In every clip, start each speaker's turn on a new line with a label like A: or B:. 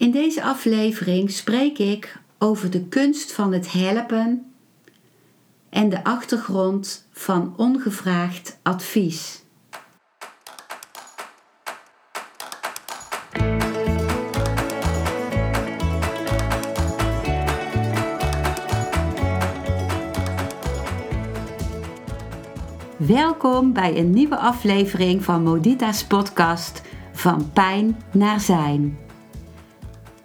A: In deze aflevering spreek ik over de kunst van het helpen en de achtergrond van ongevraagd advies. Welkom bij een nieuwe aflevering van Modita's podcast Van Pijn naar Zijn.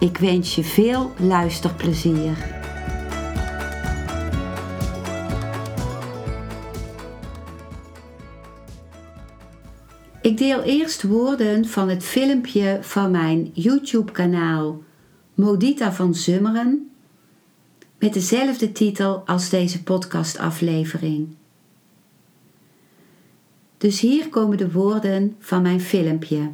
A: Ik wens je veel luisterplezier. Ik deel eerst woorden van het filmpje van mijn YouTube-kanaal Modita van Zummeren met dezelfde titel als deze podcastaflevering. Dus hier komen de woorden van mijn filmpje.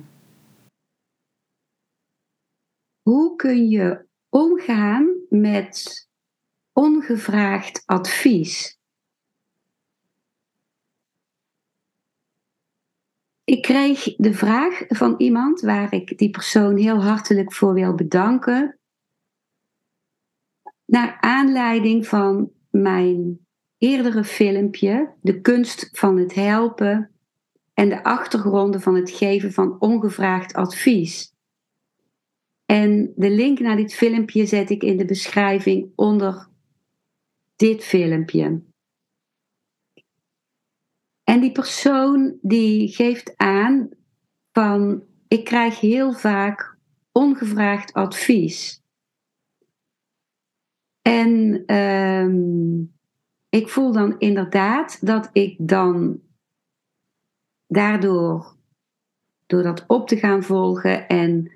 A: Hoe kun je omgaan met ongevraagd advies? Ik kreeg de vraag van iemand waar ik die persoon heel hartelijk voor wil bedanken. Naar aanleiding van mijn eerdere filmpje, De kunst van het helpen en de achtergronden van het geven van ongevraagd advies. En de link naar dit filmpje zet ik in de beschrijving onder dit filmpje. En die persoon die geeft aan van ik krijg heel vaak ongevraagd advies. En ehm, ik voel dan inderdaad dat ik dan daardoor, door dat op te gaan volgen en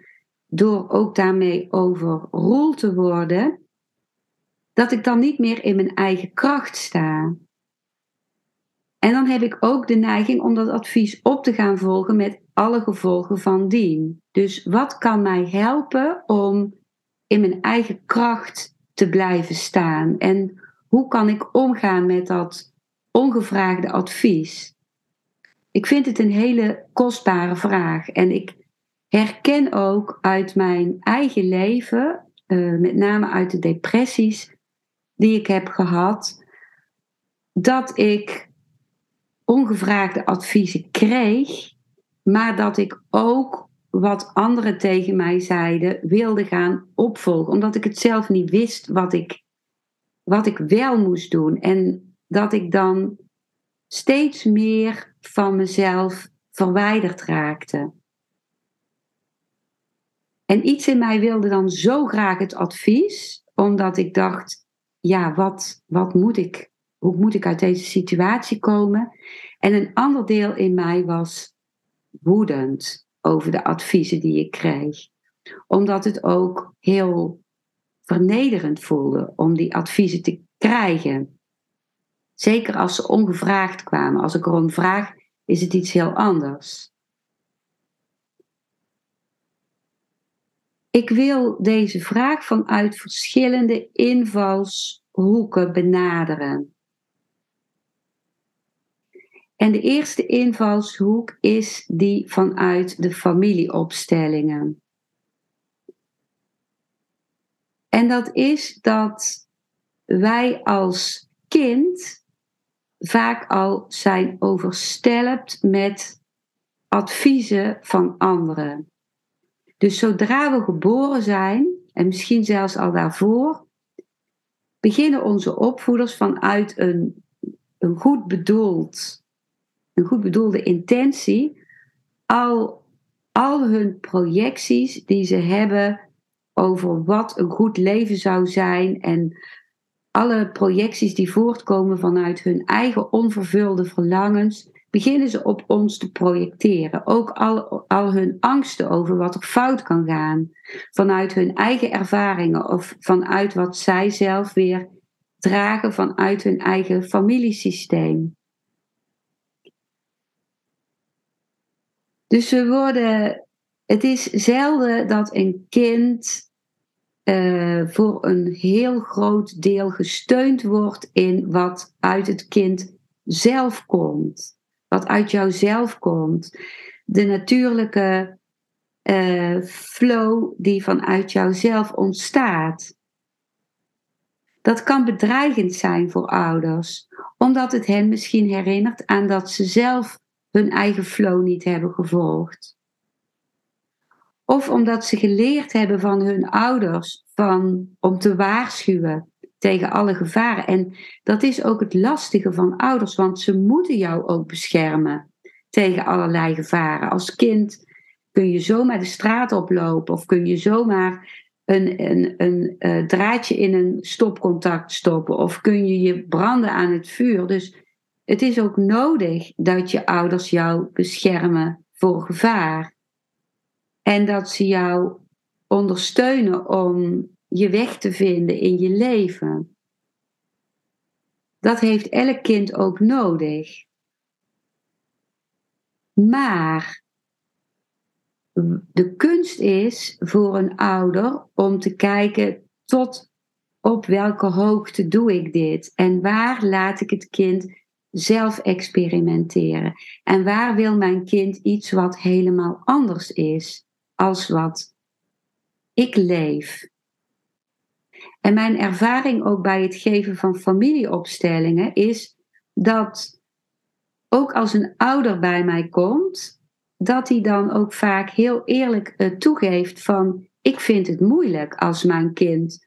A: door ook daarmee overroeld te worden, dat ik dan niet meer in mijn eigen kracht sta. En dan heb ik ook de neiging om dat advies op te gaan volgen met alle gevolgen van dien. Dus wat kan mij helpen om in mijn eigen kracht te blijven staan? En hoe kan ik omgaan met dat ongevraagde advies? Ik vind het een hele kostbare vraag. En ik herken ook uit mijn eigen leven, uh, met name uit de depressies die ik heb gehad, dat ik ongevraagde adviezen kreeg, maar dat ik ook wat anderen tegen mij zeiden wilde gaan opvolgen, omdat ik het zelf niet wist wat ik, wat ik wel moest doen. En dat ik dan steeds meer van mezelf verwijderd raakte. En iets in mij wilde dan zo graag het advies, omdat ik dacht, ja, wat, wat moet ik? Hoe moet ik uit deze situatie komen? En een ander deel in mij was woedend over de adviezen die ik kreeg. Omdat het ook heel vernederend voelde om die adviezen te krijgen. Zeker als ze ongevraagd kwamen. Als ik erom vraag, is het iets heel anders. Ik wil deze vraag vanuit verschillende invalshoeken benaderen. En de eerste invalshoek is die vanuit de familieopstellingen. En dat is dat wij als kind vaak al zijn overstelpt met adviezen van anderen. Dus zodra we geboren zijn, en misschien zelfs al daarvoor, beginnen onze opvoeders vanuit een, een goed bedoeld, een goed bedoelde intentie, al, al hun projecties die ze hebben over wat een goed leven zou zijn en alle projecties die voortkomen vanuit hun eigen onvervulde verlangens, beginnen ze op ons te projecteren. Ook al, al hun angsten over wat er fout kan gaan. Vanuit hun eigen ervaringen of vanuit wat zij zelf weer dragen vanuit hun eigen familiesysteem. Dus we worden. Het is zelden dat een kind uh, voor een heel groot deel gesteund wordt in wat uit het kind zelf komt. Wat uit jouzelf komt. De natuurlijke uh, flow die vanuit jouzelf ontstaat. Dat kan bedreigend zijn voor ouders, omdat het hen misschien herinnert aan dat ze zelf hun eigen flow niet hebben gevolgd. Of omdat ze geleerd hebben van hun ouders van, om te waarschuwen tegen alle gevaren. En dat is ook het lastige van ouders, want ze moeten jou ook beschermen tegen allerlei gevaren. Als kind kun je zomaar de straat oplopen of kun je zomaar een, een, een uh, draadje in een stopcontact stoppen of kun je je branden aan het vuur. Dus het is ook nodig dat je ouders jou beschermen voor gevaar. En dat ze jou ondersteunen om je weg te vinden in je leven. Dat heeft elk kind ook nodig. Maar de kunst is voor een ouder om te kijken tot op welke hoogte doe ik dit en waar laat ik het kind zelf experimenteren en waar wil mijn kind iets wat helemaal anders is als wat ik leef. En mijn ervaring ook bij het geven van familieopstellingen is dat ook als een ouder bij mij komt, dat hij dan ook vaak heel eerlijk uh, toegeeft van ik vind het moeilijk als mijn kind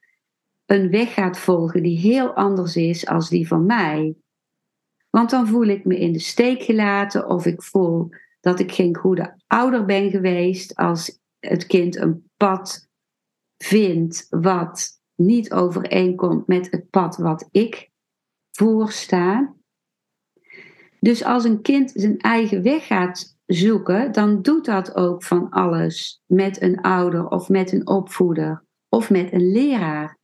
A: een weg gaat volgen die heel anders is als die van mij. Want dan voel ik me in de steek gelaten of ik voel dat ik geen goede ouder ben geweest als het kind een pad vindt wat niet overeenkomt met het pad wat ik voorsta. Dus als een kind zijn eigen weg gaat zoeken, dan doet dat ook van alles met een ouder of met een opvoeder of met een leraar.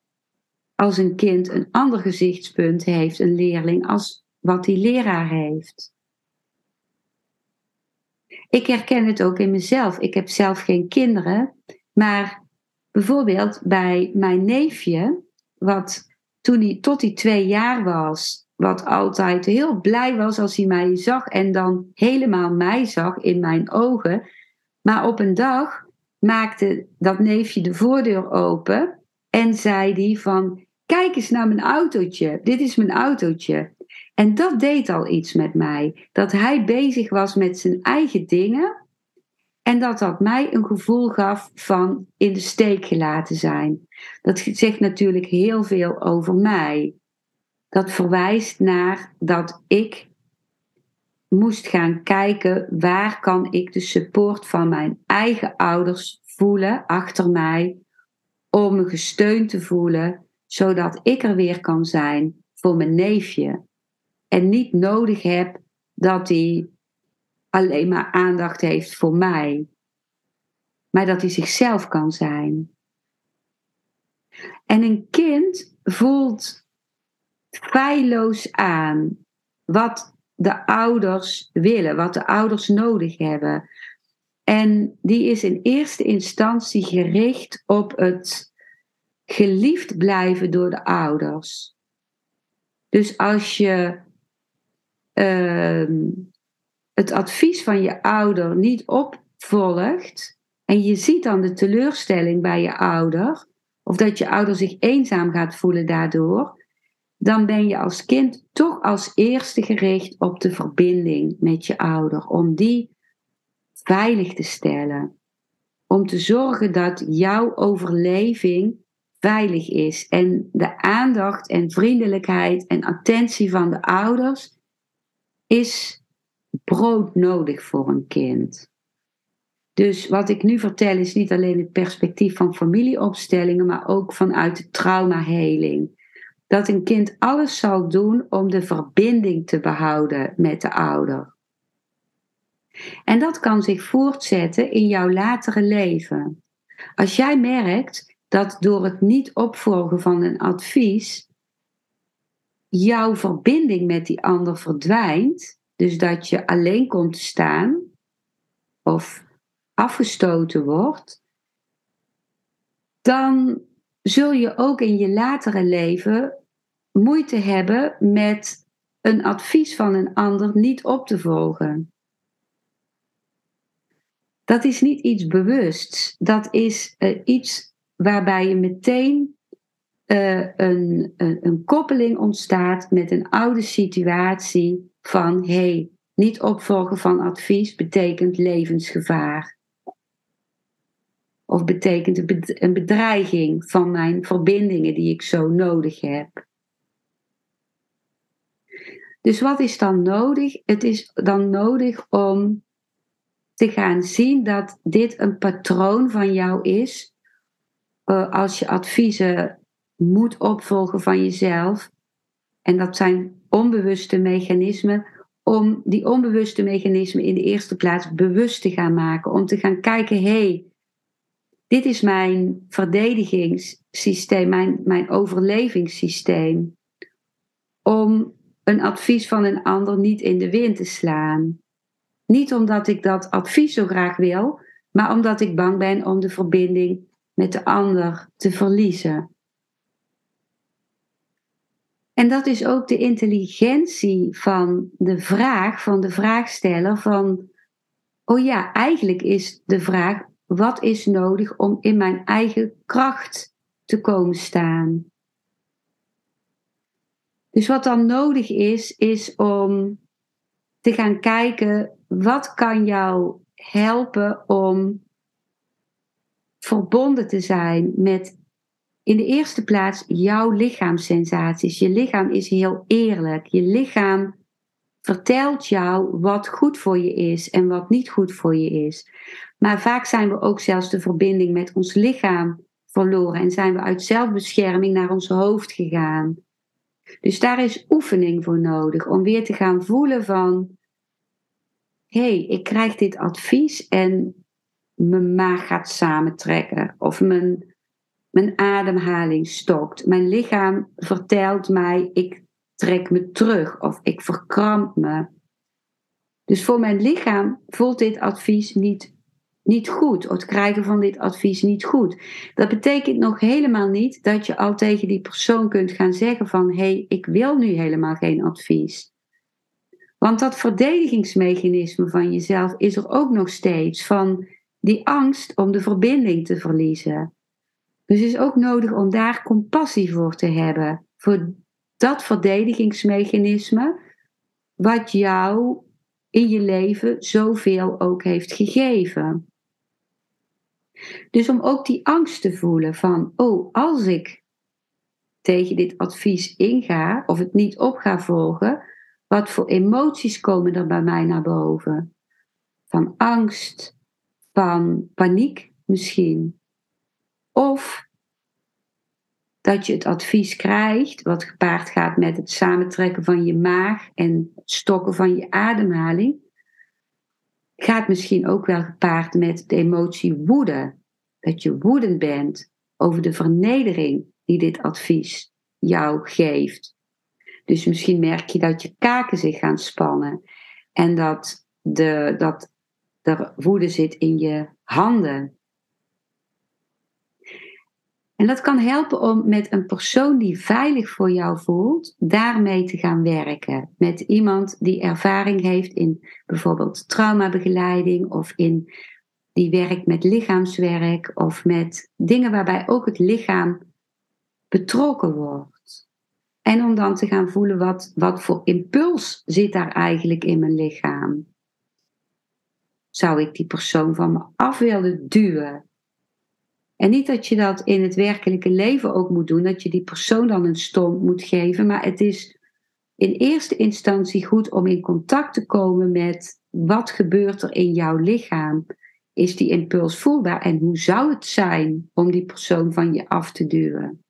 A: Als een kind een ander gezichtspunt heeft, een leerling, als wat die leraar heeft. Ik herken het ook in mezelf. Ik heb zelf geen kinderen, maar bijvoorbeeld bij mijn neefje, wat toen hij tot hij twee jaar was, wat altijd heel blij was als hij mij zag en dan helemaal mij zag in mijn ogen. Maar op een dag maakte dat neefje de voordeur open en zei hij van, kijk eens naar mijn autootje, dit is mijn autootje. En dat deed al iets met mij, dat hij bezig was met zijn eigen dingen en dat dat mij een gevoel gaf van in de steek gelaten zijn. Dat zegt natuurlijk heel veel over mij dat verwijst naar dat ik moest gaan kijken waar kan ik de support van mijn eigen ouders voelen achter mij om me gesteund te voelen zodat ik er weer kan zijn voor mijn neefje en niet nodig heb dat hij alleen maar aandacht heeft voor mij maar dat hij zichzelf kan zijn. En een kind voelt feilloos aan wat de ouders willen, wat de ouders nodig hebben. En die is in eerste instantie gericht op het geliefd blijven door de ouders. Dus als je uh, het advies van je ouder niet opvolgt en je ziet dan de teleurstelling bij je ouder, of dat je ouder zich eenzaam gaat voelen daardoor, dan ben je als kind toch als eerste gericht op de verbinding met je ouder, om die veilig te stellen. Om te zorgen dat jouw overleving veilig is. En de aandacht en vriendelijkheid en attentie van de ouders is broodnodig voor een kind. Dus wat ik nu vertel is niet alleen het perspectief van familieopstellingen, maar ook vanuit de traumaheling dat een kind alles zal doen om de verbinding te behouden met de ouder. En dat kan zich voortzetten in jouw latere leven. Als jij merkt dat door het niet opvolgen van een advies jouw verbinding met die ander verdwijnt, dus dat je alleen komt te staan of afgestoten wordt, dan zul je ook in je latere leven moeite hebben met een advies van een ander niet op te volgen. Dat is niet iets bewusts. Dat is uh, iets waarbij je meteen een, een, een, koppeling ontstaat met een oude situatie van hey, niet opvolgen van advies betekent levensgevaar. Of betekent een bedreiging van mijn verbindingen die ik zo nodig heb. Dus wat is dan nodig? Het is dan nodig om te gaan zien dat dit een patroon van jou is. Uh, als je adviezen moet opvolgen van jezelf. En dat zijn onbewuste mechanismen. Om die onbewuste mechanismen in de eerste plaats bewust te gaan maken. Om te gaan kijken, hé, hey, dit is mijn verdedigingssysteem, mijn, mijn overlevingssysteem. Om een advies van een ander niet in de wind te slaan. Niet omdat ik dat advies zo graag wil, maar omdat ik bang ben om de verbinding met de ander te verliezen. En dat is ook de intelligentie van de vraag, van de vraagsteller van, oh ja, eigenlijk is de vraag, wat is nodig om in mijn eigen kracht te komen staan? Dus wat dan nodig is, is om te gaan kijken wat kan jou helpen om verbonden te zijn met in de eerste plaats jouw lichaamssensaties. Je lichaam is heel eerlijk. Je lichaam vertelt jou wat goed voor je is en wat niet goed voor je is. Maar vaak zijn we ook zelfs de verbinding met ons lichaam verloren en zijn we uit zelfbescherming naar ons hoofd gegaan. Dus daar is oefening voor nodig om weer te gaan voelen van, hé, hey, ik krijg dit advies en mijn maag gaat samentrekken of mijn, mijn ademhaling stokt. Mijn lichaam vertelt mij, ik trek me terug of ik verkramp me. Dus voor mijn lichaam voelt dit advies niet niet goed. Of het krijgen van dit advies niet goed. Dat betekent nog helemaal niet dat je al tegen die persoon kunt gaan zeggen van hé, hey, ik wil nu helemaal geen advies. Want dat verdedigingsmechanisme van jezelf is er ook nog steeds van die angst om de verbinding te verliezen. Dus het is ook nodig om daar compassie voor te hebben. Voor dat verdedigingsmechanisme wat jou in je leven zoveel ook heeft gegeven. Dus om ook die angst te voelen van, oh, als ik tegen dit advies inga of het niet op ga volgen, wat voor emoties komen er bij mij naar boven? Van angst, van paniek misschien. Of dat je het advies krijgt, wat gepaard gaat met het samentrekken van je maag en het stokken van je ademhaling gaat misschien ook wel gepaard met de emotie woede. Dat je woedend bent over de vernedering die dit advies jou geeft. Dus misschien merk je dat je kaken zich gaan spannen en dat, de, dat er woede zit in je handen. En dat kan helpen om met een persoon die veilig voor jou voelt, daarmee te gaan werken. Met iemand die ervaring heeft in bijvoorbeeld traumabegeleiding of in die werkt met lichaamswerk of met dingen waarbij ook het lichaam betrokken wordt. En om dan te gaan voelen wat, wat voor impuls zit daar eigenlijk in mijn lichaam. Zou ik die persoon van me af willen duwen? En niet dat je dat in het werkelijke leven ook moet doen, dat je die persoon dan een stom moet geven, maar het is in eerste instantie goed om in contact te komen met wat gebeurt er in jouw lichaam. Is die impuls voelbaar en hoe zou het zijn om die persoon van je af te duwen?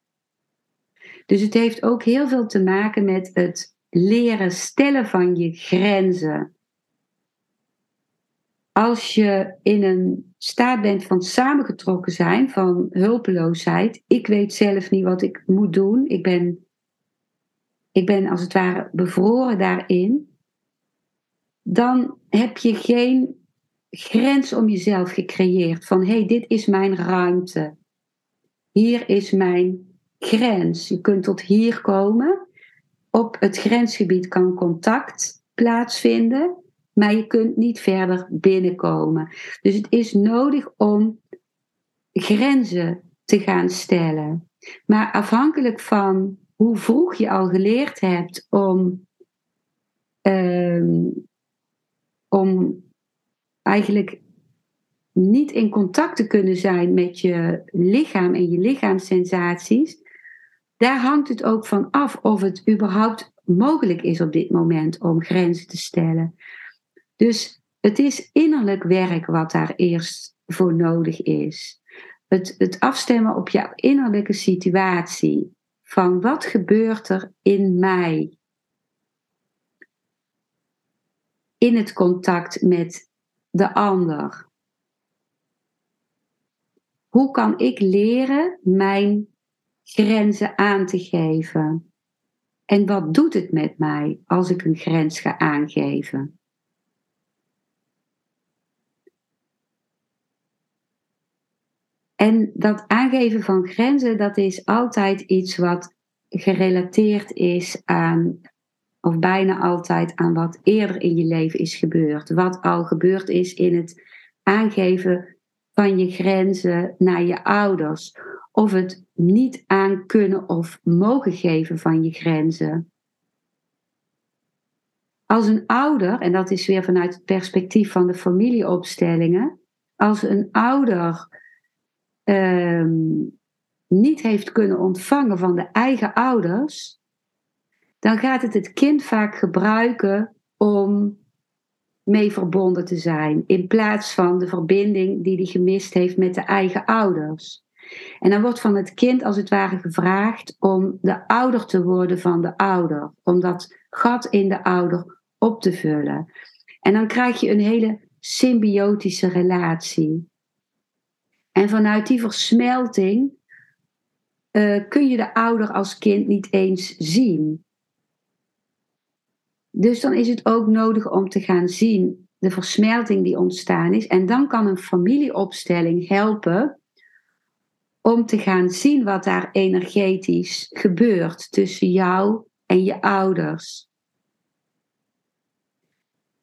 A: Dus het heeft ook heel veel te maken met het leren stellen van je grenzen. Als je in een staat bent van samengetrokken zijn, van hulpeloosheid, ik weet zelf niet wat ik moet doen, ik ben, ik ben als het ware bevroren daarin, dan heb je geen grens om jezelf gecreëerd van hé, hey, dit is mijn ruimte. Hier is mijn grens. Je kunt tot hier komen. Op het grensgebied kan contact plaatsvinden, maar je kunt niet verder binnenkomen. Dus het is nodig om grenzen te gaan stellen. Maar afhankelijk van hoe vroeg je al geleerd hebt om, um, om eigenlijk niet in contact te kunnen zijn met je lichaam en je lichaamssensaties, daar hangt het ook van af of het überhaupt mogelijk is op dit moment om grenzen te stellen. Dus het is innerlijk werk wat daar eerst voor nodig is. Het, het afstemmen op jouw innerlijke situatie. Van wat gebeurt er in mij? In het contact met de ander. Hoe kan ik leren mijn grenzen aan te geven? En wat doet het met mij als ik een grens ga aangeven? En dat aangeven van grenzen, dat is altijd iets wat gerelateerd is aan, of bijna altijd aan wat eerder in je leven is gebeurd. Wat al gebeurd is in het aangeven van je grenzen naar je ouders. Of het niet aan kunnen of mogen geven van je grenzen. Als een ouder, en dat is weer vanuit het perspectief van de familieopstellingen, als een ouder ehm, niet heeft kunnen ontvangen van de eigen ouders, dan gaat het het kind vaak gebruiken om mee verbonden te zijn, in plaats van de verbinding die hij gemist heeft met de eigen ouders. En dan wordt van het kind als het ware gevraagd om de ouder te worden van de ouder, om dat gat in de ouder op te vullen. En dan krijg je een hele symbiotische relatie. En vanuit die versmelting uh, kun je de ouder als kind niet eens zien. Dus dan is het ook nodig om te gaan zien de versmelting die ontstaan is. En dan kan een familieopstelling helpen om te gaan zien wat daar energetisch gebeurt tussen jou en je ouders.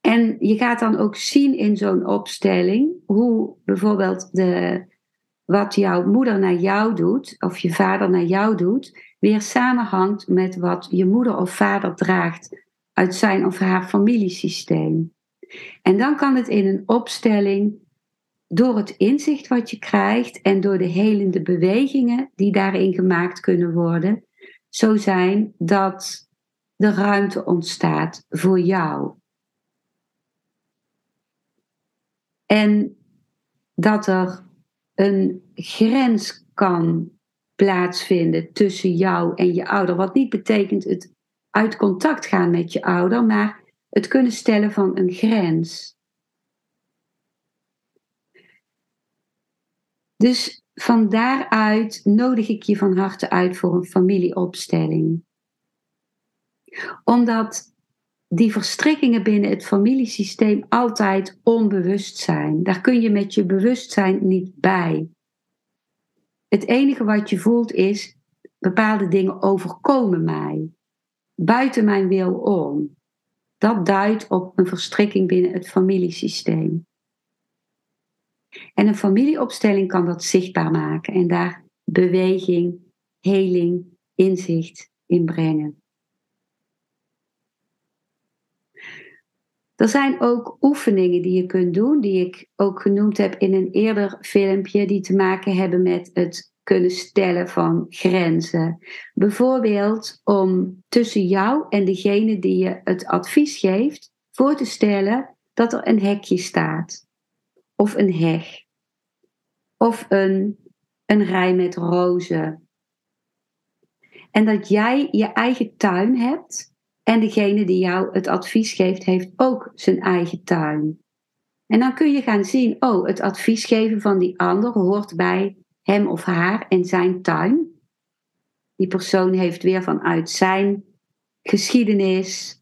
A: En je gaat dan ook zien in zo'n opstelling hoe bijvoorbeeld de, wat jouw moeder naar jou doet, of je vader naar jou doet, weer samenhangt met wat je moeder of vader draagt uit zijn of haar familiesysteem. En dan kan het in een opstelling, door het inzicht wat je krijgt en door de helende bewegingen die daarin gemaakt kunnen worden, zo zijn dat de ruimte ontstaat voor jou. En dat er een grens kan plaatsvinden tussen jou en je ouder. Wat niet betekent het uit contact gaan met je ouder, maar het kunnen stellen van een grens. Dus van daaruit nodig ik je van harte uit voor een familieopstelling. Omdat die verstrikkingen binnen het familiesysteem altijd onbewust zijn. Daar kun je met je bewustzijn niet bij. Het enige wat je voelt is, bepaalde dingen overkomen mij buiten mijn wil om. Dat duidt op een verstrikking binnen het familiesysteem. En een familieopstelling kan dat zichtbaar maken en daar beweging, heling, inzicht in brengen. Er zijn ook oefeningen die je kunt doen, die ik ook genoemd heb in een eerder filmpje, die te maken hebben met het kunnen stellen van grenzen. Bijvoorbeeld om tussen jou en degene die je het advies geeft voor te stellen dat er een hekje staat. Of een heg. Of een, een rij met rozen. En dat jij je eigen tuin hebt en degene die jou het advies geeft, heeft ook zijn eigen tuin. En dan kun je gaan zien, oh, het advies geven van die ander hoort bij hem of haar en zijn tuin. Die persoon heeft weer vanuit zijn geschiedenis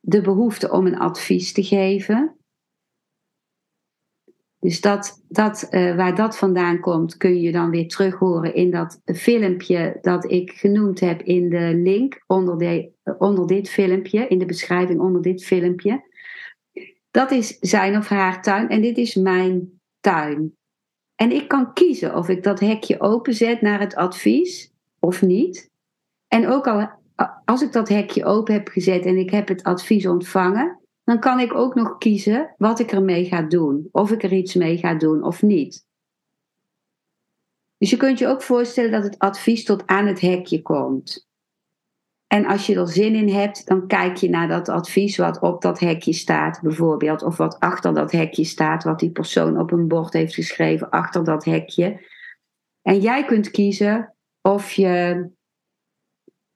A: de behoefte om een advies te geven. Dus dat, dat, uh, waar dat vandaan komt, kun je dan weer terug horen in dat filmpje dat ik genoemd heb in de link onder, de, onder dit filmpje, in de beschrijving onder dit filmpje. Dat is zijn of haar tuin en dit is mijn tuin. En ik kan kiezen of ik dat hekje openzet naar het advies of niet. En ook al als ik dat hekje open heb gezet en ik heb het advies ontvangen, dan kan ik ook nog kiezen wat ik ermee ga doen. Of ik er iets mee ga doen of niet. Dus je kunt je ook voorstellen dat het advies tot aan het hekje komt. En als je er zin in hebt, dan kijk je naar dat advies wat op dat hekje staat, bijvoorbeeld. Of wat achter dat hekje staat, wat die persoon op een bord heeft geschreven achter dat hekje. En jij kunt kiezen of je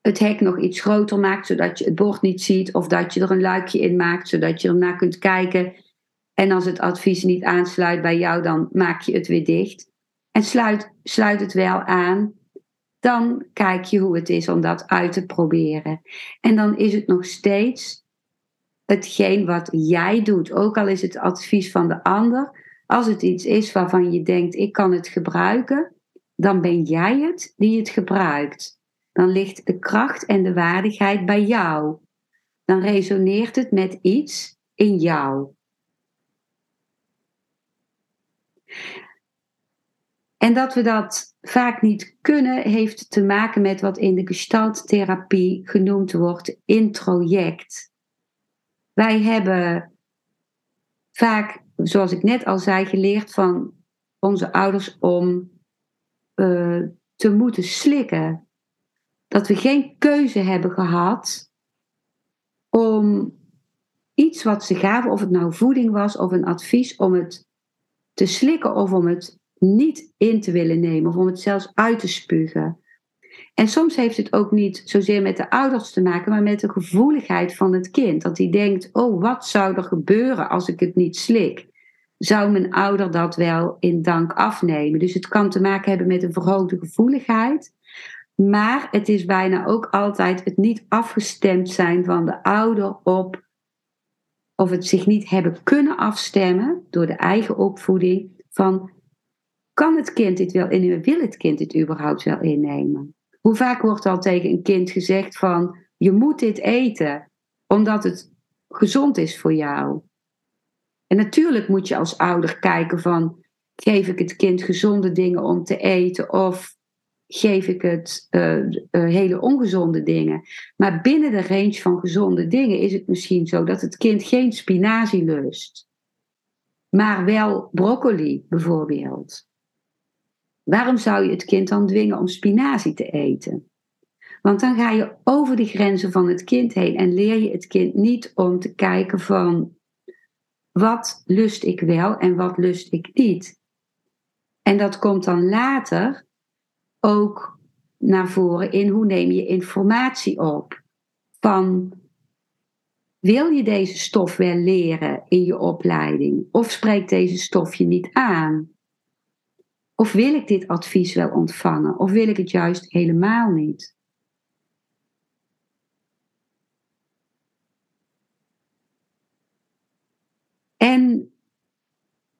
A: het hek nog iets groter maakt, zodat je het bord niet ziet, of dat je er een luikje in maakt, zodat je ernaar kunt kijken. En als het advies niet aansluit bij jou, dan maak je het weer dicht. En sluit, sluit het wel aan, dan kijk je hoe het is om dat uit te proberen. En dan is het nog steeds hetgeen wat jij doet, ook al is het advies van de ander. Als het iets is waarvan je denkt, ik kan het gebruiken, dan ben jij het die het gebruikt dan ligt de kracht en de waardigheid bij jou. Dan resoneert het met iets in jou. En dat we dat vaak niet kunnen, heeft te maken met wat in de gestalttherapie genoemd wordt introject. Wij hebben vaak, zoals ik net al zei, geleerd van onze ouders om uh, te moeten slikken dat we geen keuze hebben gehad om iets wat ze gaven, of het nou voeding was of een advies, om het te slikken of om het niet in te willen nemen of om het zelfs uit te spugen. En soms heeft het ook niet zozeer met de ouders te maken, maar met de gevoeligheid van het kind. Dat hij denkt: oh, wat zou er gebeuren als ik het niet slik? Zou mijn ouder dat wel in dank afnemen? Dus het kan te maken hebben met een verhoogde gevoeligheid. Maar het is bijna ook altijd het niet afgestemd zijn van de ouder op, of het zich niet hebben kunnen afstemmen door de eigen opvoeding, van kan het kind dit wel innemen? Wil het kind dit überhaupt wel innemen? Hoe vaak wordt al tegen een kind gezegd van je moet dit eten, omdat het gezond is voor jou? En natuurlijk moet je als ouder kijken van geef ik het kind gezonde dingen om te eten of geef ik het uh, uh, hele ongezonde dingen. Maar binnen de range van gezonde dingen is het misschien zo dat het kind geen spinazie lust, maar wel broccoli bijvoorbeeld. Waarom zou je het kind dan dwingen om spinazie te eten? Want dan ga je over de grenzen van het kind heen en leer je het kind niet om te kijken van wat lust ik wel en wat lust ik niet. En dat komt dan later ook naar voren in hoe neem je informatie op. Van wil je deze stof wel leren in je opleiding? Of spreekt deze stof je niet aan? Of wil ik dit advies wel ontvangen? Of wil ik het juist helemaal niet? En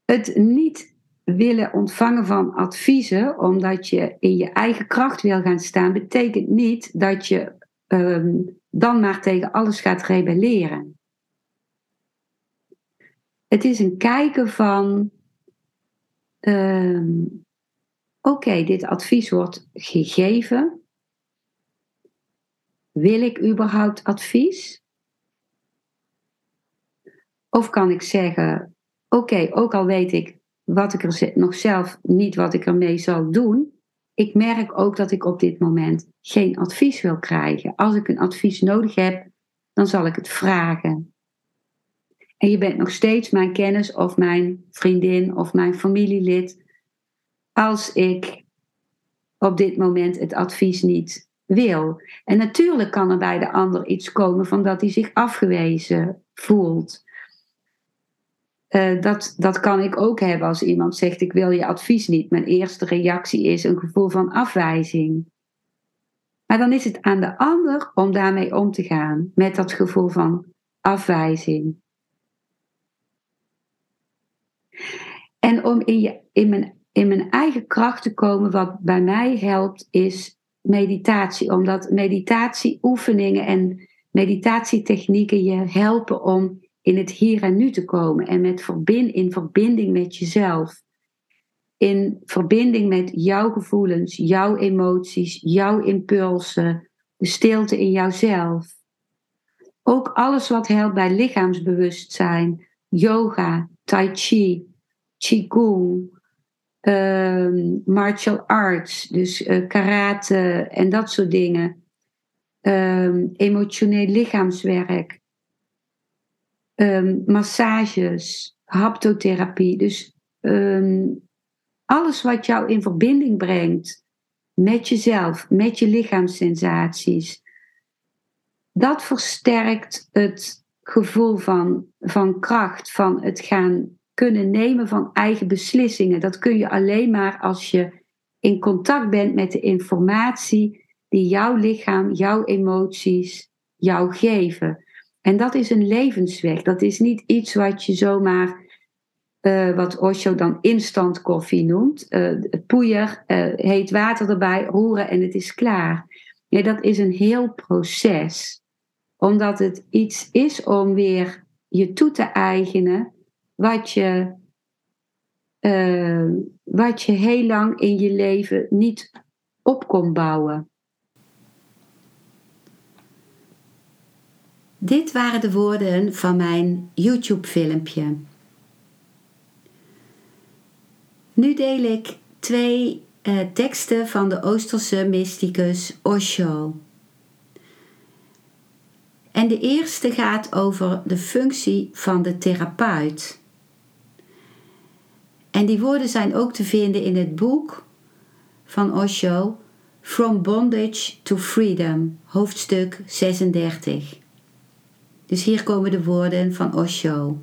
A: het niet willen ontvangen van adviezen, omdat je in je eigen kracht wil gaan staan, betekent niet dat je ehm, dan maar tegen alles gaat rebelleren. Het is een kijken van, ehm, oké, dit advies wordt gegeven. Wil ik überhaupt advies? Of kan ik zeggen, oké, ook al weet ik wat ik er nog zelf niet wat ik ermee zou doen. Ik merk ook dat ik op dit moment geen advies wil krijgen. Als ik een advies nodig heb, dan zal ik het vragen. En je bent nog steeds mijn kennis of mijn vriendin of mijn familielid. Als ik op dit moment het advies niet wil. En natuurlijk kan er bij de ander iets komen van dat hij zich afgewezen voelt. Eh, dat, dat kan ik ook hebben als iemand zegt: Ik wil je advies niet. Mijn eerste reactie is een gevoel van afwijzing. Maar dan is het aan de ander om daarmee om te gaan, met dat gevoel van afwijzing. En om in, je, in, mijn, in mijn eigen kracht te komen, wat bij mij helpt, is meditatie. Omdat meditatieoefeningen en meditatietechnieken je helpen om in het hier en nu te komen en met verbind, in verbinding met jezelf. In verbinding met jouw gevoelens, jouw emoties, jouw impulsen, de stilte in jouzelf. Ook alles wat helpt bij lichaamsbewustzijn, yoga, tai chi, qigong, uh, martial arts, dus uh, karate en dat soort dingen. Uh, emotioneel lichaamswerk, um, massages, haptotherapie. Dus um, alles wat jou in verbinding brengt met jezelf, met je lichaamssensaties, dat versterkt het gevoel van, van kracht, van het gaan kunnen nemen van eigen beslissingen. Dat kun je alleen maar als je in contact bent met de informatie die jouw lichaam, jouw emoties jou geven. En dat is een levensweg. Dat is niet iets wat je zomaar, uh, wat Osho dan instant koffie noemt. Uh, poeier, uh, heet water erbij, roeren en het is klaar. Nee, dat is een heel proces. Omdat het iets is om weer je toe te eigenen wat je, wat je heel lang in je leven niet op kon bouwen. Dit waren de woorden van mijn YouTube-filmpje. Nu deel ik twee eh, teksten van de Oosterse mysticus Osho. En de eerste gaat over de functie van de therapeut. En die woorden zijn ook te vinden in het boek van Osho, From Bondage to Freedom, hoofdstuk 36. Dus hier komen de woorden van Osho.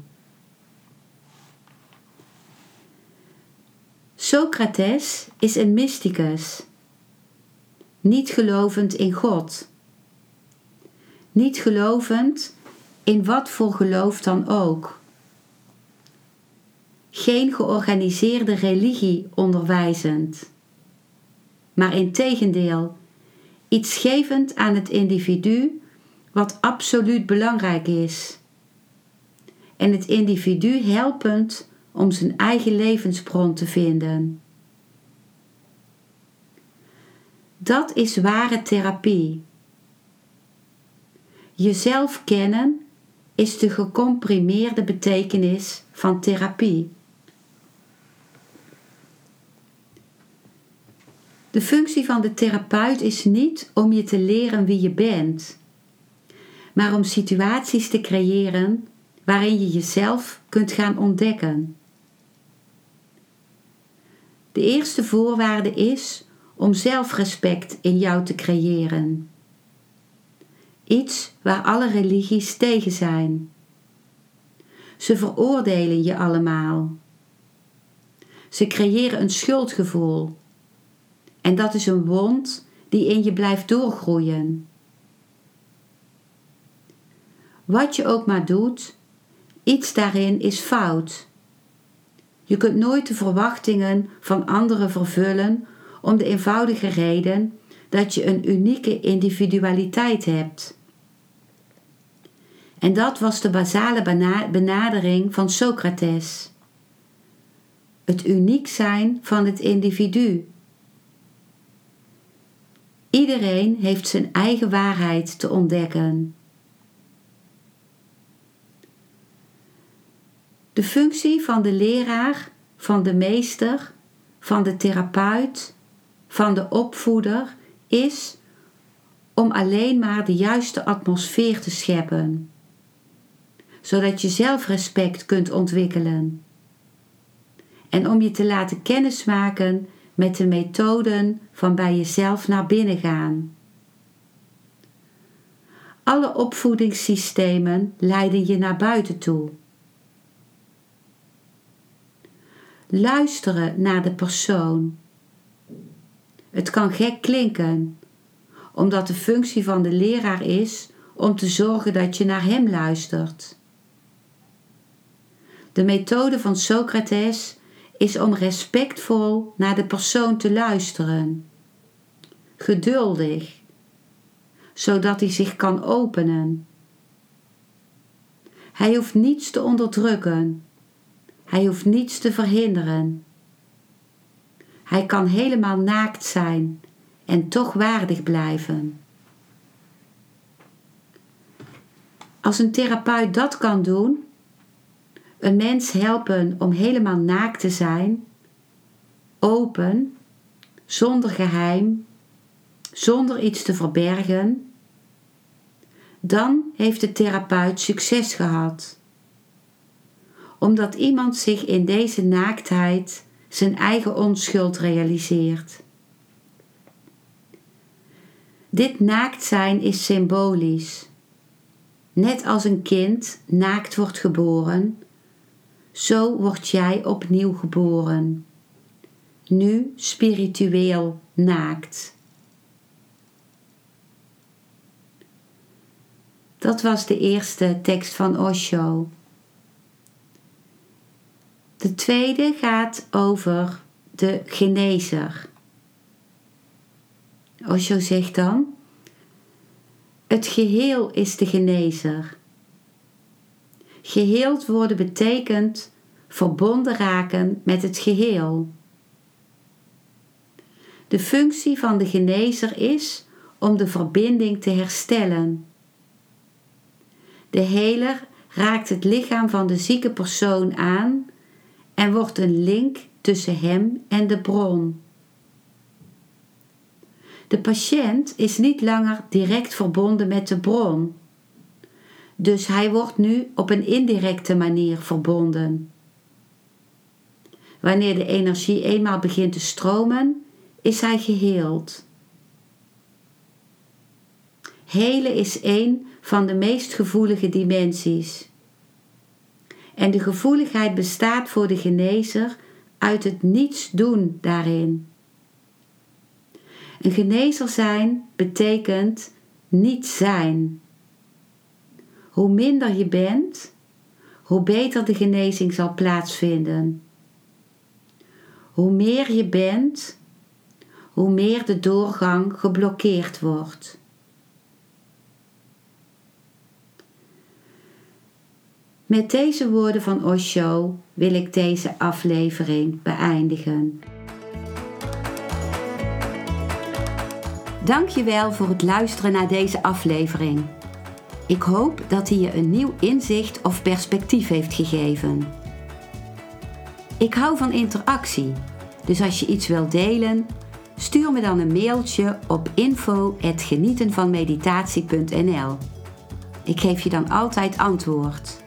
A: Socrates is een mysticus, niet gelovend in God, niet gelovend in wat voor geloof dan ook. Geen georganiseerde religie onderwijzend, maar in tegendeel iets gevend aan het individu wat absoluut belangrijk is. En het individu helpend om zijn eigen levensbron te vinden. Dat is ware therapie. Jezelf kennen is de gecomprimeerde betekenis van therapie. De functie van de therapeut is niet om je te leren wie je bent maar om situaties te creëren waarin je jezelf kunt gaan ontdekken. De eerste voorwaarde is om zelfrespect in jou te creëren. Iets waar alle religies tegen zijn. Ze veroordelen je allemaal. Ze creëren een schuldgevoel. En dat is een wond die in je blijft doorgroeien. Wat je ook maar doet, iets daarin is fout. Je kunt nooit de verwachtingen van anderen vervullen om de eenvoudige reden dat je een unieke individualiteit hebt. En dat was de basale benadering van Socrates. Het uniek zijn van het individu. Iedereen heeft zijn eigen waarheid te ontdekken. De functie van de leraar, van de meester, van de therapeut, van de opvoeder is om alleen maar de juiste atmosfeer te scheppen, zodat je zelfrespect kunt ontwikkelen en om je te laten kennismaken met de methoden van bij jezelf naar binnen gaan. Alle opvoedingssystemen leiden je naar buiten toe. Luisteren naar de persoon. Het kan gek klinken, omdat de functie van de leraar is om te zorgen dat je naar hem luistert. De methode van Socrates is om respectvol naar de persoon te luisteren, geduldig, zodat hij zich kan openen. Hij hoeft niets te onderdrukken, hij hoeft niets te verhinderen. Hij kan helemaal naakt zijn en toch waardig blijven. Als een therapeut dat kan doen, een mens helpen om helemaal naakt te zijn, open, zonder geheim, zonder iets te verbergen, dan heeft de therapeut succes gehad. Omdat iemand zich in deze naaktheid zijn eigen onschuld realiseert. Dit naakt zijn is symbolisch. Net als een kind naakt wordt geboren, zo word jij opnieuw geboren. Nu spiritueel naakt. Dat was de eerste tekst van Osho. De tweede gaat over de genezer. Osho zegt dan: Het geheel is de genezer. Geheeld worden betekent verbonden raken met het geheel. De functie van de genezer is om de verbinding te herstellen. De heler raakt het lichaam van de zieke persoon aan en wordt een link tussen hem en de bron. De patiënt is niet langer direct verbonden met de bron, dus hij wordt nu op een indirecte manier verbonden. Wanneer de energie eenmaal begint te stromen, is hij geheeld. Helen is een van de meest gevoelige dimensies. En de gevoeligheid bestaat voor de genezer uit het niets doen daarin. Een genezer zijn betekent niet zijn. Hoe minder je bent, hoe beter de genezing zal plaatsvinden. Hoe meer je bent, hoe meer de doorgang geblokkeerd wordt. Met deze woorden van Osho wil ik deze aflevering beëindigen. Dankjewel voor het luisteren naar deze aflevering. Ik hoop dat hij je een nieuw inzicht of perspectief heeft gegeven. Ik hou van interactie, dus als je iets wilt delen, stuur me dan een mailtje op info@genietenvanmeditatie.nl. Ik geef je dan altijd antwoord.